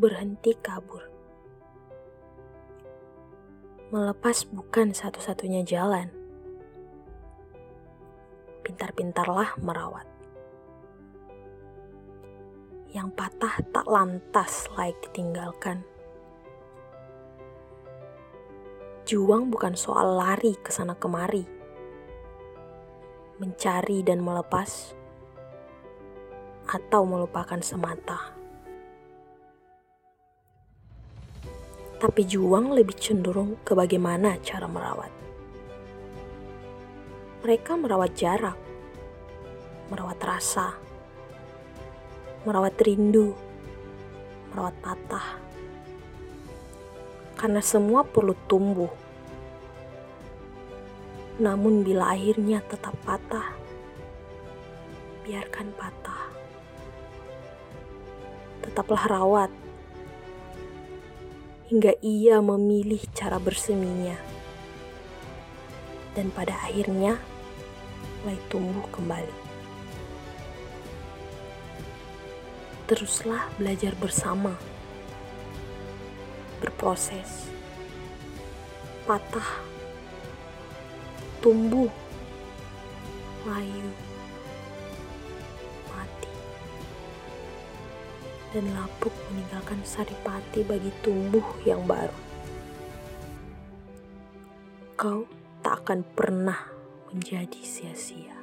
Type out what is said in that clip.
berhenti kabur. Melepas bukan satu-satunya jalan. Pintar-pintarlah merawat. Yang patah tak lantas layak ditinggalkan. Juang bukan soal lari ke sana kemari. Mencari dan melepas atau melupakan semata. Tapi juang lebih cenderung ke bagaimana cara merawat. Mereka merawat jarak, merawat rasa, merawat rindu, merawat patah karena semua perlu tumbuh. Namun bila akhirnya tetap patah, biarkan patah. Tetaplah rawat hingga ia memilih cara berseminya. Dan pada akhirnya mulai tumbuh kembali. Teruslah belajar bersama berproses, patah, tumbuh, layu, dan lapuk meninggalkan saripati bagi tumbuh yang baru. Kau tak akan pernah menjadi sia-sia.